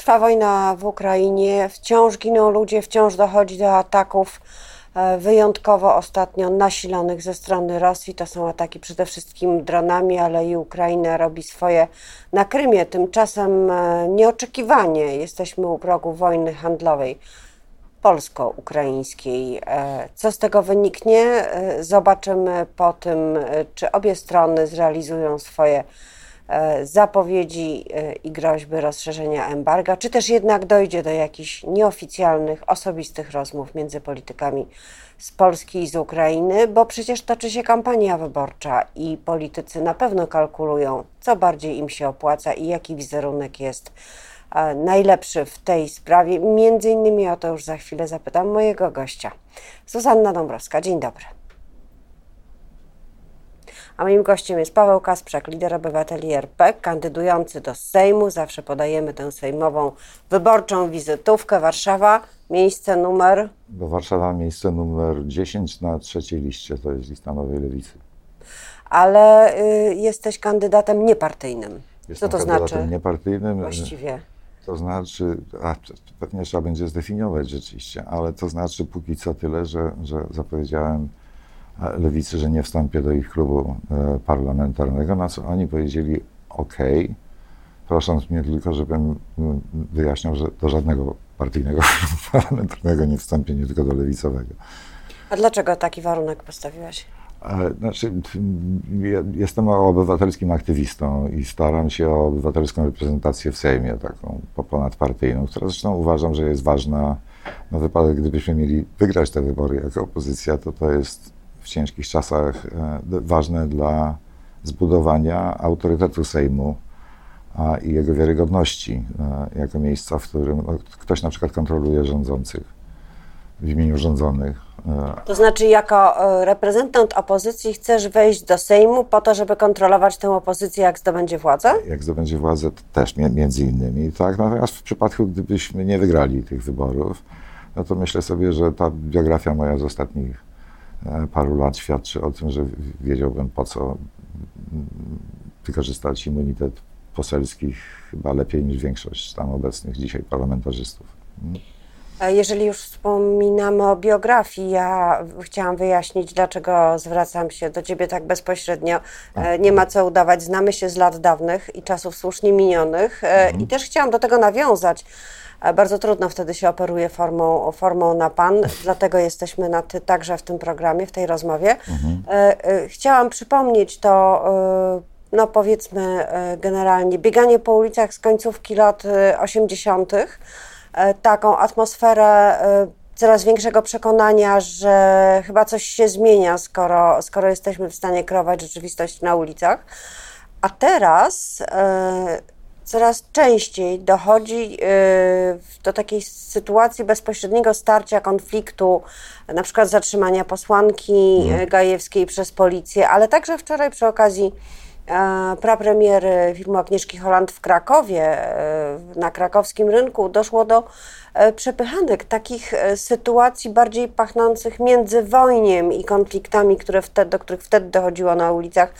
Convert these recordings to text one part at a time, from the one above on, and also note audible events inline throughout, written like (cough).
Trwa wojna w Ukrainie, wciąż giną ludzie, wciąż dochodzi do ataków e, wyjątkowo ostatnio nasilonych ze strony Rosji. To są ataki przede wszystkim dronami, ale i Ukraina robi swoje na Krymie. Tymczasem e, nieoczekiwanie jesteśmy u progu wojny handlowej polsko-ukraińskiej. E, co z tego wyniknie, zobaczymy po tym, czy obie strony zrealizują swoje zapowiedzi e, i groźby rozszerzenia embarga, czy też jednak dojdzie do jakichś nieoficjalnych, osobistych rozmów między politykami z Polski i z Ukrainy, bo przecież toczy się kampania wyborcza i politycy na pewno kalkulują, co bardziej im się opłaca i jaki wizerunek jest e, najlepszy w tej sprawie. Między innymi o to już za chwilę zapytam mojego gościa. Zuzanna Dąbrowska, dzień dobry. A moim gościem jest Paweł Kasprzak, lider obywateli RP, kandydujący do Sejmu. Zawsze podajemy tę sejmową wyborczą wizytówkę. Warszawa, miejsce numer... Do Warszawa miejsce numer 10 na trzeciej liście, to jest lista Nowej Lewicy. Ale y, jesteś kandydatem niepartyjnym. Jestem Co to kandydatem znaczy? niepartyjnym. Właściwie. To znaczy, a pewnie trzeba będzie zdefiniować rzeczywiście, ale to znaczy póki co tyle, że, że zapowiedziałem lewicy, że nie wstąpię do ich klubu e, parlamentarnego, na co oni powiedzieli OK, prosząc mnie tylko, żebym wyjaśniał, że do żadnego partyjnego (laughs) klubu parlamentarnego nie wstąpię, nie tylko do lewicowego. A dlaczego taki warunek postawiłeś? E, znaczy, jestem obywatelskim aktywistą i staram się o obywatelską reprezentację w Sejmie, taką ponadpartyjną, która zresztą uważam, że jest ważna na wypadek, gdybyśmy mieli wygrać te wybory jako opozycja, to to jest w ciężkich czasach e, ważne dla zbudowania autorytetu Sejmu i jego wiarygodności e, jako miejsca, w którym no, ktoś na przykład kontroluje rządzących w imieniu rządzonych. E. To znaczy, jako reprezentant opozycji chcesz wejść do Sejmu po to, żeby kontrolować tę opozycję, jak zdobędzie władzę? Jak zdobędzie władzę, też między innymi, tak. Natomiast w przypadku, gdybyśmy nie wygrali tych wyborów, no to myślę sobie, że ta biografia moja z ostatnich paru lat świadczy o tym, że wiedziałbym po co wykorzystać immunitet poselski chyba lepiej niż większość tam obecnych dzisiaj parlamentarzystów. Jeżeli już wspominamy o biografii, ja chciałam wyjaśnić, dlaczego zwracam się do Ciebie tak bezpośrednio. E, nie ma co udawać, znamy się z lat dawnych i czasów słusznie minionych. E, mhm. I też chciałam do tego nawiązać. Bardzo trudno wtedy się operuje formą, formą na pan, dlatego jesteśmy na ty także w tym programie, w tej rozmowie. Mhm. E, e, chciałam przypomnieć to, e, no powiedzmy generalnie, bieganie po ulicach z końcówki lat 80., taką atmosferę coraz większego przekonania, że chyba coś się zmienia, skoro, skoro jesteśmy w stanie kreować rzeczywistość na ulicach. A teraz coraz częściej dochodzi do takiej sytuacji bezpośredniego starcia, konfliktu, na przykład zatrzymania posłanki mhm. Gajewskiej przez policję, ale także wczoraj przy okazji e, prapremiery filmu Agnieszki Holland w Krakowie, e, na krakowskim rynku, doszło do e, przepychanek, takich sytuacji bardziej pachnących międzywojniem i konfliktami, które wtedy, do których wtedy dochodziło na ulicach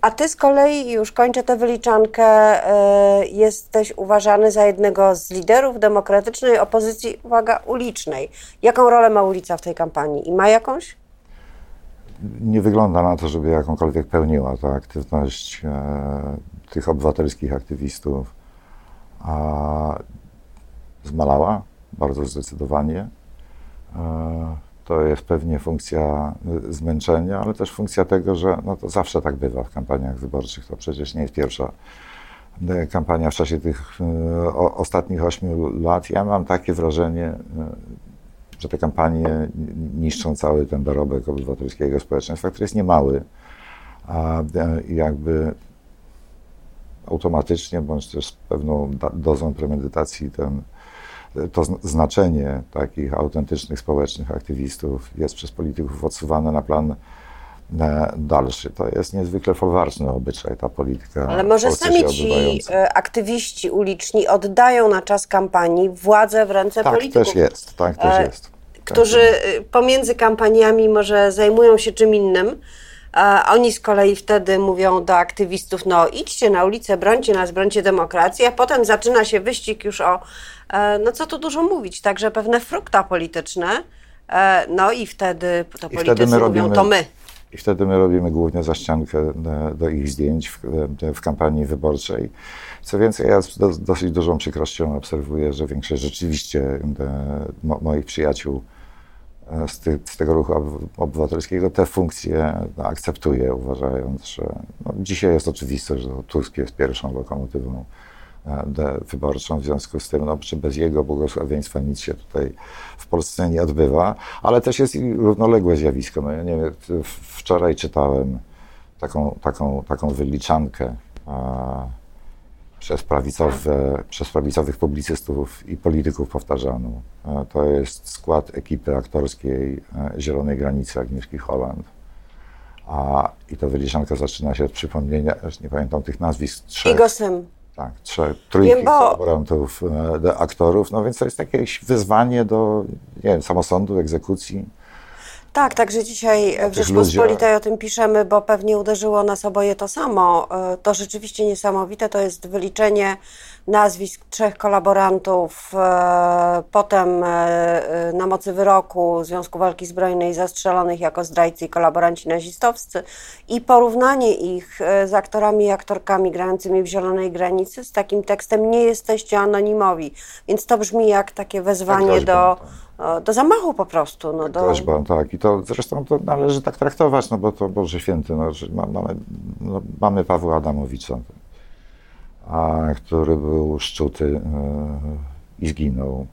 a ty z kolei, już kończę tę wyliczankę, e, jesteś uważany za jednego z liderów demokratycznej opozycji, uwaga, ulicznej. Jaką rolę ma ulica w tej kampanii i ma jakąś? Nie wygląda na to, żeby jakąkolwiek pełniła ta aktywność e, tych obywatelskich aktywistów. A zmalała bardzo zdecydowanie. E, to jest pewnie funkcja y, zmęczenia, ale też funkcja tego, że no to zawsze tak bywa w kampaniach wyborczych. To przecież nie jest pierwsza y, kampania w czasie tych y, ostatnich ośmiu lat. Ja mam takie wrażenie, że te kampanie niszczą cały ten dorobek obywatelskiego społeczeństwa, który jest niemały, a jakby automatycznie, bądź też z pewną dozą premedytacji ten to znaczenie takich autentycznych społecznych aktywistów jest przez polityków odsuwane na plan e, dalszy. To jest niezwykle folwarczny obyczaj, ta polityka. Ale może sami ci e, aktywiści uliczni oddają na czas kampanii władzę w ręce tak, polityków. Tak też jest, tak też e, jest. Którzy tak. pomiędzy kampaniami może zajmują się czym innym, A oni z kolei wtedy mówią do aktywistów, no idźcie na ulicę, brońcie nas, brońcie demokracji, a potem zaczyna się wyścig już o, e, no co tu dużo mówić, także pewne frukta polityczne, e, no i wtedy to I politycy wtedy my mówią, robimy- to my. I wtedy my robimy głównie zaściankę e, do ich zdjęć w, e, w kampanii wyborczej. Co więcej, ja z do, dosyć dużą przykrością obserwuję, że większość rzeczywiście e, mo, moich przyjaciół z, ty, z tego ruchu ob- obywatelskiego te funkcje no, akceptuje, uważając, że no, dzisiaj jest oczywiste, że Tusk jest pierwszą lokomotywą wyborczą, w związku z tym, no, czy bez jego błogosławieństwa nic się tutaj w Polsce nie odbywa, ale też jest i równoległe zjawisko. No, nie wiem, wczoraj czytałem taką, taką, taką wyliczankę a, przez, prawicowe, przez prawicowych publicystów i polityków powtarzaną. E, To jest skład ekipy aktorskiej e, Zielonej Granicy Agnieszki Holland. A, I ta wyliczanka zaczyna się od przypomnienia, już nie pamiętam tych nazwisk, trzech, Sym. Tak, trzech, trójki Wiem, bo- e, aktorów, no więc to jest jakieś wyzwanie do, nie wiem, samosądu, egzekucji. Tak, także dzisiaj w Rzeczpospolitej o tym piszemy, bo pewnie uderzyło nas oboje to samo. E, To rzeczywiście niesamowite, to jest wyliczenie nazwisk trzech kolaborantów, e, potem e, na mocy wyroku Związku Walki Zbrojnej zastrzelonych jako zdrajcy i kolaboranci nazistowscy i porównanie ich z aktorami i aktorkami grającymi w Zielonej Granicy z takim tekstem nie jesteście anonimowi. Więc to brzmi jak takie wezwanie groźbą, do, tak. Do zamachu po prostu. No, do, Groźbą, tak. I to zresztą to należy tak traktować, no bo to Boże Święty, no, mamy, no, mamy Pawła Adamowicza, a, który był szczuty e, i zginął.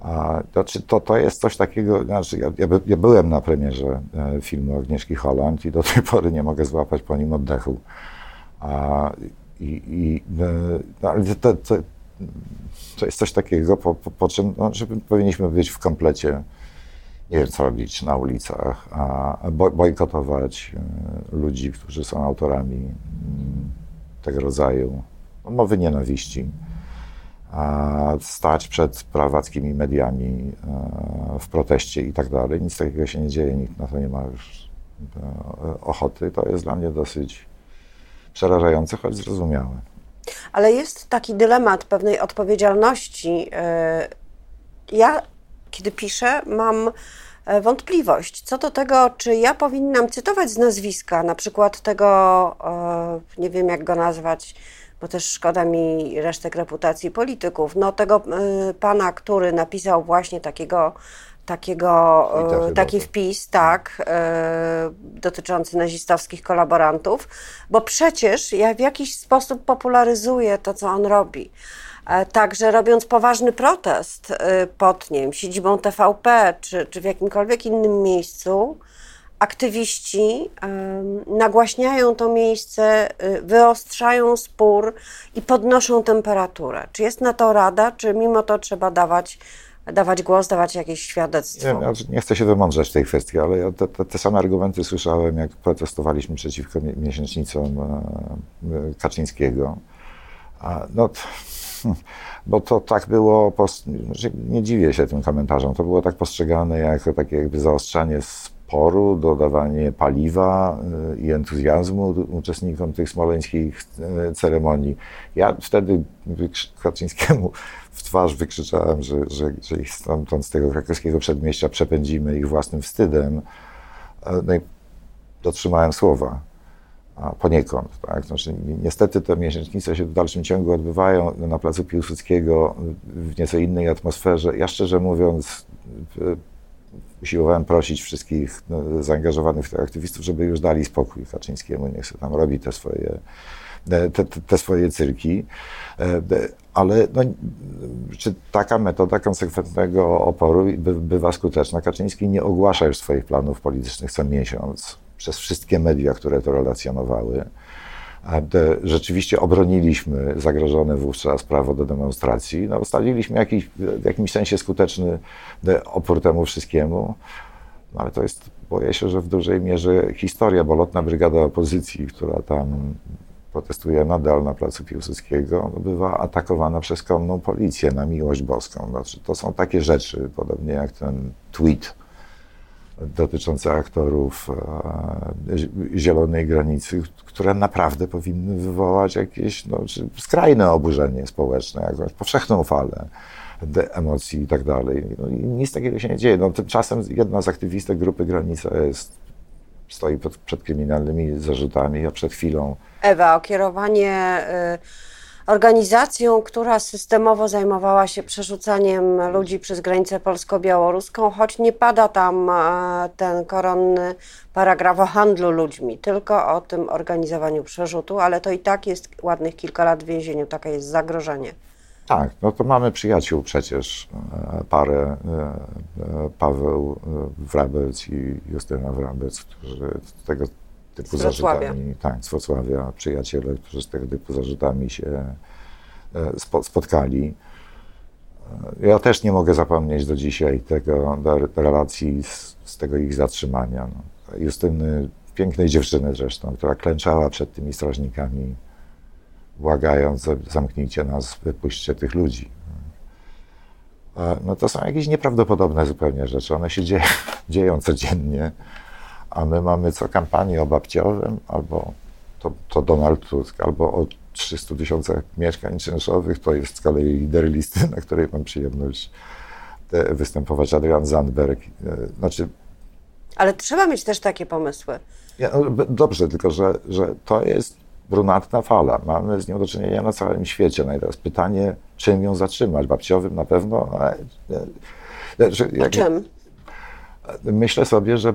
A, znaczy, to, to jest coś takiego, znaczy ja, ja, by, ja byłem na premierze e, filmu Agnieszki Holland i do tej pory nie mogę złapać po nim oddechu. A, i, i, e, no, ale to, to, to jest coś takiego, po, po, po czym no, powinniśmy być w komplecie nie wiem, co robić na ulicach, a boj- bojkotować e, ludzi, którzy są autorami mm, tego rodzaju mowy nienawiści, a stać przed prawackimi mediami e, w proteście i tak dalej. Nic takiego się nie dzieje, nikt na to nie ma już e, ochoty. To jest dla mnie dosyć przerażające, choć zrozumiałe. Ale jest taki dylemat pewnej odpowiedzialności. E, Ja, kiedy piszę, mam e, wątpliwość co do tego, czy ja powinnam cytować z nazwiska, na przykład tego, e, nie wiem jak go nazwać, bo też szkoda mi resztek reputacji polityków, no tego pana, który napisał właśnie takiego takiego, e, taki tak. wpis, tak, e, dotyczący nazistowskich kolaborantów, bo przecież ja w jakiś sposób popularyzuję to, co on robi. E, Także robiąc poważny protest pod, nie wiem, siedzibą TVP czy, czy w jakimkolwiek innym miejscu, aktywiści nagłaśniają to miejsce, wyostrzają spór i podnoszą temperaturę. Czy jest na to rada, czy mimo to trzeba dawać, dawać głos, dawać jakieś świadectwo? Nie, nie chcę się wymądrzeć w tej kwestii, ale ja te, te, te same argumenty słyszałem, jak protestowaliśmy przeciwko mi- miesięcznicom e, e, Kaczyńskiego. A, no, (laughs) bo to tak było, nie dziwię się tym komentarzom, to było tak postrzegane jako takie jakby zaostrzanie sporu, dodawanie paliwa e, i entuzjazmu uczestnikom tych smoleńskich ceremonii. Ja wtedy Kaczyńskiemu w twarz wykrzyczałem, że, że, że ich stamtąd z tego krakowskiego przedmieścia przepędzimy ich własnym wstydem. E, No i dotrzymałem słowa. Poniekąd, tak? Znaczy, ni- niestety te miesięcznice się w dalszym ciągu odbywają na placu Piłsudskiego w nieco innej atmosferze. Ja szczerze mówiąc, w- usiłowałem prosić wszystkich no, zaangażowanych w te aktywistów, żeby już dali spokój Kaczyńskiemu, niech sobie tam robi te swoje, te, te, te swoje cyrki. E, Ale no, czy taka metoda konsekwentnego oporu by, bywa skuteczna? Kaczyński nie ogłasza już swoich planów politycznych co miesiąc przez wszystkie media, które to relacjonowały. Te- Rzeczywiście obroniliśmy zagrożone wówczas prawo do demonstracji. No, stawiliśmy jakiś, w jakimś sensie skuteczny e, opór temu wszystkiemu. No, ale to jest, boję się, że w dużej mierze historia, bo lotna brygada opozycji, która tam protestuje nadal na placu Piłsudskiego, bywa atakowana przez konną policję na miłość boską. Znaczy, to są takie rzeczy, podobnie jak ten tweet dotyczące aktorów e, Zielonej Granicy, które naprawdę powinny wywołać jakieś no, skrajne oburzenie społeczne, jakąś powszechną falę emocji i tak dalej. No, i nic takiego się nie dzieje. No, tymczasem jedna z aktywistek grupy Granica jest, stoi pod, przed kryminalnymi zarzutami, a przed chwilą... Ewa, o kierowanie... Y organizacją, która systemowo zajmowała się przerzucaniem ludzi przez granicę polsko-białoruską, choć nie pada tam e, ten koronny paragraf o handlu ludźmi, tylko o tym organizowaniu przerzutu, ale to i tak jest ładnych kilka lat w więzieniu, takie jest zagrożenie. Tak, no to mamy przyjaciół przecież, e, parę, e, Paweł Wrabec i Justyna Wrabec, którzy tego typu z zarzutami, tak, z Wrocławia, przyjaciele, którzy z tego typu zarzutami się e, spotkali. E, ja też nie mogę zapomnieć do dzisiaj tego, do relacji z, z tego ich zatrzymania. No. Justyny, pięknej dziewczyny zresztą, która klęczała przed tymi strażnikami, błagając, zamknijcie nas, wypuśćcie tych ludzi. No to są jakieś nieprawdopodobne zupełnie rzeczy. One się dzieją, (laughs) dzieją codziennie a my mamy co kampanię o babciowym, albo to, to Donald Tusk, albo o 300 tysiącach mieszkań czynszowych, to jest z kolei lider listy, na której mam przyjemność e, występować, Adrian Zandberg. E, znaczy, Ale trzeba mieć też takie pomysły. Ja, no, dobrze, tylko że, że to jest brunatna fala. Mamy z nią do czynienia na całym świecie. No i teraz pytanie, czym ją zatrzymać? Babciowym na pewno? Ale, znaczy, jak, czym? Myślę sobie, że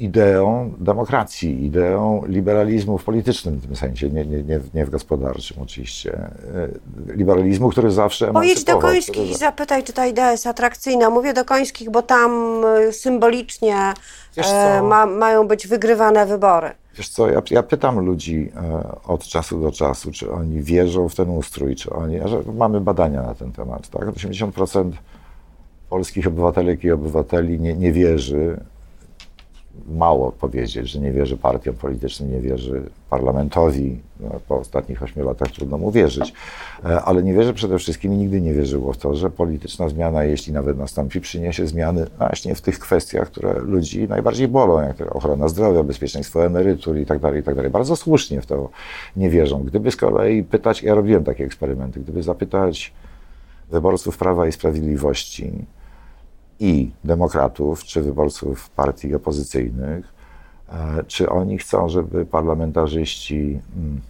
ideą demokracji, ideą liberalizmu w politycznym w tym sensie, nie, nie, nie, nie w gospodarczym oczywiście. E, liberalizmu, który zawsze Pojedź do Końskich i zapytaj, czy ta idea jest atrakcyjna. Mówię do Końskich, bo tam e, symbolicznie e, ma, mają być wygrywane wybory. Wiesz co, ja, ja pytam ludzi e, od czasu do czasu, czy oni wierzą w ten ustrój, czy oni, że mamy badania na ten temat, tak? 80% polskich obywatelek i obywateli nie, nie wierzy mało powiedzieć, że nie wierzy partiom politycznym, nie wierzy parlamentowi. No, po ostatnich ośmiu latach trudno mu wierzyć, e, ale nie wierzy przede wszystkim i nigdy nie wierzyło w to, że polityczna zmiana, jeśli nawet nastąpi, przyniesie zmiany właśnie w tych kwestiach, które ludzi najbardziej bolą, jak ochrona zdrowia, bezpieczeństwo emerytur i tak dalej, i tak dalej. Bardzo słusznie w to nie wierzą. Gdyby z kolei pytać, ja robiłem takie eksperymenty, gdyby zapytać wyborców Prawa i Sprawiedliwości, i demokratów, czy wyborców partii opozycyjnych, e, czy oni chcą, żeby parlamentarzyści mm,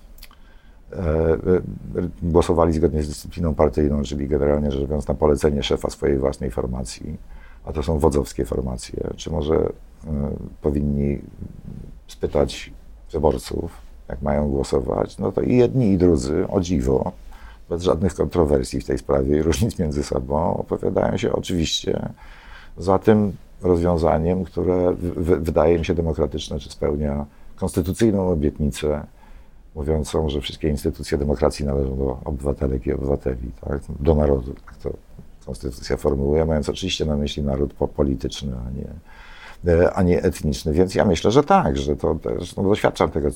e, głosowali zgodnie z dyscypliną partyjną, czyli generalnie rzecz biorąc na polecenie szefa swojej własnej formacji, a to są wodzowskie formacje, czy może e, powinni spytać wyborców, jak mają głosować, no to i jedni, i drudzy, o dziwo, bez żadnych kontrowersji w tej sprawie i różnic między sobą, opowiadają się oczywiście za tym rozwiązaniem, które wydaje mi się demokratyczne, czy spełnia konstytucyjną obietnicę mówiącą, że wszystkie instytucje demokracji należą do obywatelek i obywateli, tak? do narodu. Tak to konstytucja formułuje, mając oczywiście na myśli naród polityczny, a nie, a nie etniczny. Więc ja myślę, że tak, że to też no, doświadczam tego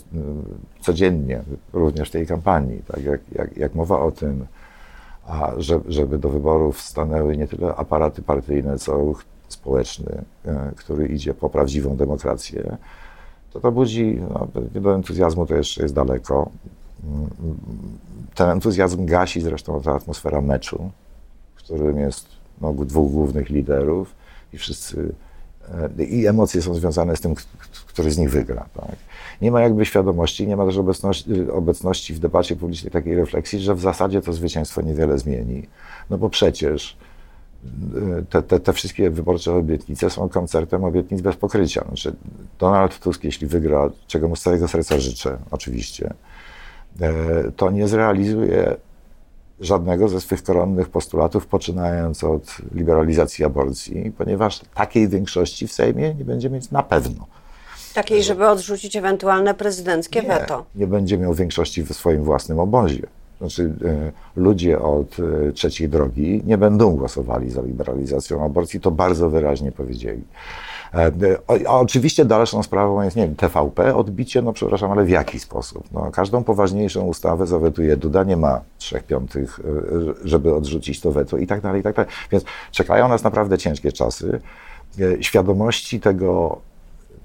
codziennie, również w tej kampanii. Tak? Jak, jak, jak mowa o tym, a żeby do wyborów stanęły nie tyle aparaty partyjne, co ruch społeczny, e, który idzie po prawdziwą demokrację, to to budzi, no, do entuzjazmu to jeszcze jest daleko. Ten entuzjazm gasi zresztą ta atmosfera meczu, w którym jest no, dwóch głównych liderów i wszyscy, i emocje są związane z tym, który z nich wygra. Tak? Nie ma jakby świadomości, nie ma też obecności, obecności w debacie publicznej takiej refleksji, że w zasadzie to zwycięstwo niewiele zmieni. No bo przecież te, te, te, wszystkie wyborcze obietnice są koncertem obietnic bez pokrycia. Znaczy, Donald Tusk, jeśli wygra, czego mu z całego serca życzę, oczywiście, e, to nie zrealizuje żadnego ze swych koronnych postulatów, poczynając od liberalizacji aborcji, ponieważ takiej większości w Sejmie nie będzie mieć na pewno. Takiej, żeby odrzucić ewentualne prezydenckie nie, weto. Nie będzie miał większości w swoim własnym obozie. Znaczy, e, ludzie od e, trzeciej drogi nie będą głosowali za liberalizacją aborcji, to bardzo wyraźnie powiedzieli. E, oczywiście dalszą sprawą jest, nie wiem, TVP, odbicie, no przepraszam, ale w jaki sposób? No, każdą poważniejszą ustawę zawetuje Duda, nie ma trzech piątych, żeby odrzucić to weto i tak dalej, i tak dalej. Więc czekają nas naprawdę ciężkie czasy. e, świadomości tego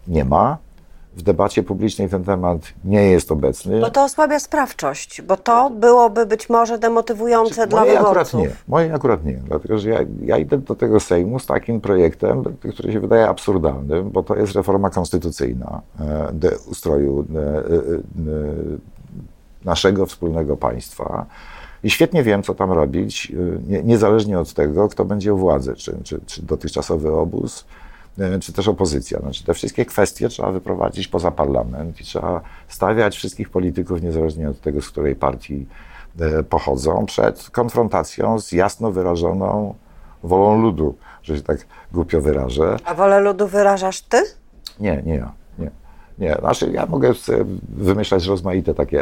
nie ma. W debacie publicznej ten temat nie jest obecny. Bo to osłabia sprawczość, bo to byłoby być może demotywujące dla Moje wyborców. akurat nie. Moje akurat nie. Dlatego, że ja, ja idę do tego Sejmu z takim projektem, który się wydaje absurdalny, bo to jest reforma konstytucyjna e, de ustroju e, e, e, naszego wspólnego państwa. I świetnie wiem, co tam robić, e, nie, niezależnie od tego, kto będzie u władzy, czy, czy, czy dotychczasowy obóz, czy też opozycja. Znaczy, te wszystkie kwestie trzeba wyprowadzić poza parlament i trzeba stawiać wszystkich polityków, niezależnie od tego, z której partii e, pochodzą, przed konfrontacją z jasno wyrażoną wolą ludu, że się tak głupio wyrażę. A wolę ludu wyrażasz ty? Nie, nie ja. Nie. Znaczy ja mogę wymyślać rozmaite takie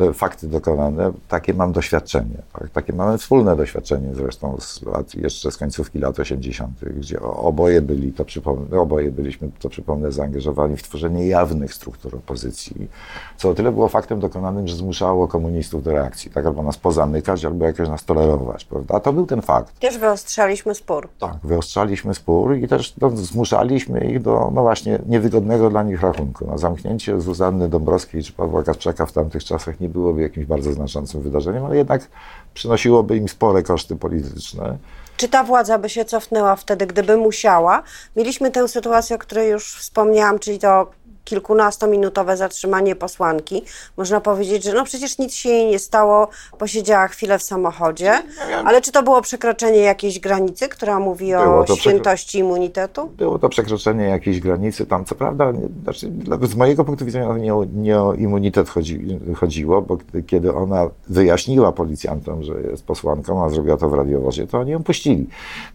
e, fakty dokonane, takie mam doświadczenie. Tak? Takie mamy wspólne doświadczenie zresztą z lat, jeszcze z końcówki lat 80., gdzie oboje byli, to przypomnę, oboje byliśmy, to przypomnę, zaangażowani w tworzenie jawnych struktur opozycji, co o tyle było faktem dokonanym, że zmuszało komunistów do reakcji, tak? Albo nas pozamykać, albo jakoś nas tolerować, prawda? To był ten fakt. Też wyostrzaliśmy spór. Tak, wyostrzaliśmy spór i też no, zmuszaliśmy ich do, no właśnie, niewygodnego dla nich rachunku. No, zamknięcie Zuzanny Dąbrowskiej czy Pawła Kasprzaka w tamtych czasach nie byłoby jakimś bardzo znaczącym wydarzeniem, ale jednak przynosiłoby im spore koszty polityczne. Czy ta władza by się cofnęła wtedy, gdyby musiała? Mieliśmy tę sytuację, o której już wspomniałam, czyli to kilkunastominutowe zatrzymanie posłanki. Można powiedzieć, że no przecież nic się jej nie stało, posiedziała chwilę w samochodzie, ale czy to było przekroczenie jakiejś granicy, która mówi Było o świętości immunitetu? Było to przekroczenie jakiejś granicy. Tam, co prawda, znaczy, z mojego punktu widzenia nie, o- nie o immunitet chodzi, chodziło, bo kiedy ona wyjaśniła policjantom, że jest posłanką, a zrobiła to w radiowozie, to oni ją puścili.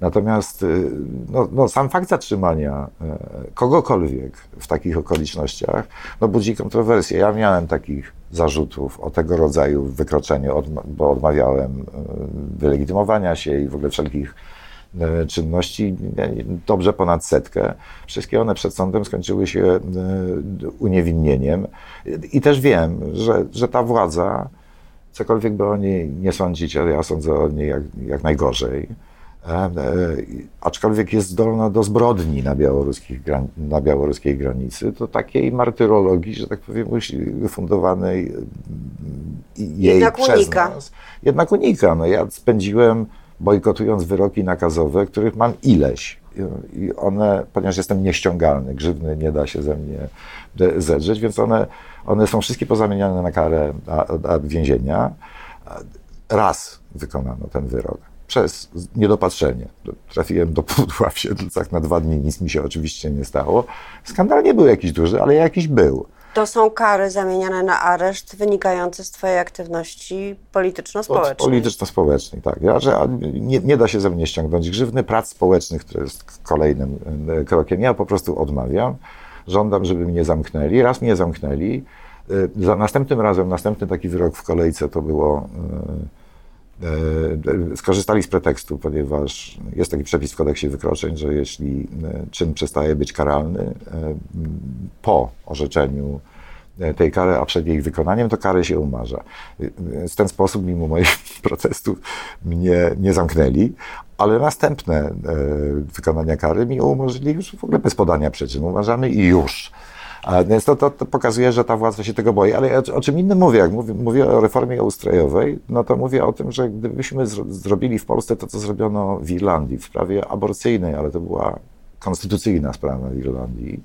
Natomiast y, no, no, sam fakt zatrzymania e, kogokolwiek w takich okolicznościach no, budzi kontrowersje. Ja miałem takich zarzutów o tego rodzaju wykroczeniu, bo odmawiałem e, wylegitymowania się i w ogóle wszelkich e, czynności, dobrze ponad setkę. Wszystkie one przed sądem skończyły się e, uniewinnieniem. I też wiem, że, że ta władza, cokolwiek by o niej nie sądzić, ale ja sądzę o niej jak, jak najgorzej, aczkolwiek jest zdolna do zbrodni na, białoruskich, na białoruskiej granicy, to takiej martyrologii, że tak powiem, fundowanej jej Jednak przez unika. nas, jednak unika. No ja spędziłem bojkotując wyroki nakazowe, których mam ileś. I- one, ponieważ jestem nieściągalny, grzywny nie da się ze mnie zedrzeć, więc one, one są wszystkie pozamieniane na karę a, a więzienia. Raz wykonano ten wyrok. Przez niedopatrzenie. Trafiłem do pudła w Siedlcach na dwa dni, nic mi się oczywiście nie stało. Skandal nie był jakiś duży, ale jakiś był. To są kary zamieniane na areszt wynikające z Twojej aktywności polityczno-społecznej. polityczno-społecznej, tak. Ja, że nie, nie da się ze mnie ściągnąć grzywny prac społecznych, które jest kolejnym e, krokiem. Ja po prostu odmawiam. Żądam, żeby mnie zamknęli. Raz mnie zamknęli. E, Za następnym razem, następny taki wyrok w kolejce to było. e, Skorzystali z pretekstu, ponieważ jest taki przepis w kodeksie wykroczeń, że jeśli e, czyn przestaje być karalny e, po orzeczeniu e, tej kary, a przed jej wykonaniem, to karę się umarza. W ten sposób, mimo moich (laughs) protestów, mnie nie zamknęli, ale następne e, wykonania kary mi umożliwili już w ogóle bez podania przyczyn. Umarzamy i już. Więc to, to, to pokazuje, że ta władza się tego boi. Ale o, o czym innym mówię, jak mówię, mówię o reformie ustrojowej, no to mówię o tym, że gdybyśmy zro, zrobili w Polsce to, co zrobiono w Irlandii w sprawie aborcyjnej, ale to była konstytucyjna sprawa w Irlandii,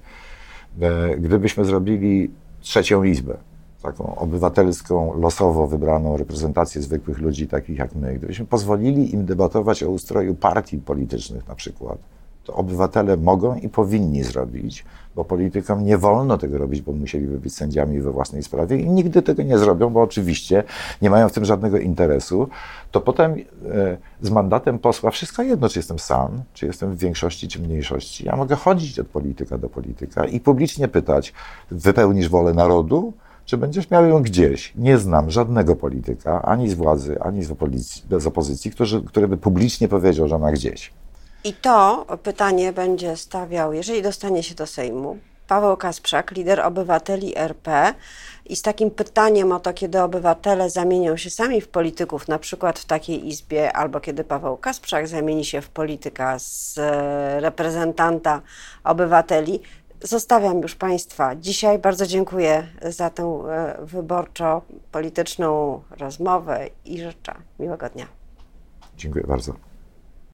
e, gdybyśmy zrobili trzecią izbę, taką obywatelską, losowo wybraną reprezentację zwykłych ludzi, takich jak my, gdybyśmy pozwolili im debatować o ustroju partii politycznych na przykład, to obywatele mogą i powinni zrobić, bo politykom nie wolno tego robić, bo musieliby być sędziami we własnej sprawie i nigdy tego nie zrobią, bo oczywiście nie mają w tym żadnego interesu, to potem e, z mandatem posła wszystko jedno, czy jestem sam, czy jestem w większości, czy mniejszości. Ja mogę chodzić od polityka do polityka i publicznie pytać, wypełnisz wolę narodu, czy będziesz miał ją gdzieś? Nie znam żadnego polityka, ani z władzy, ani z opozycji, z opozycji który, który by publicznie powiedział, że ma gdzieś. I to pytanie będzie stawiał, jeżeli dostanie się do Sejmu, Paweł Kasprzak, lider obywateli RP. I z takim pytaniem o to, kiedy obywatele zamienią się sami w polityków, na przykład w takiej izbie, albo kiedy Paweł Kasprzak zamieni się w polityka z e, reprezentanta obywateli, zostawiam już Państwa dzisiaj. Bardzo dziękuję za tę e, wyborczo-polityczną rozmowę i życzę miłego dnia. Dziękuję bardzo.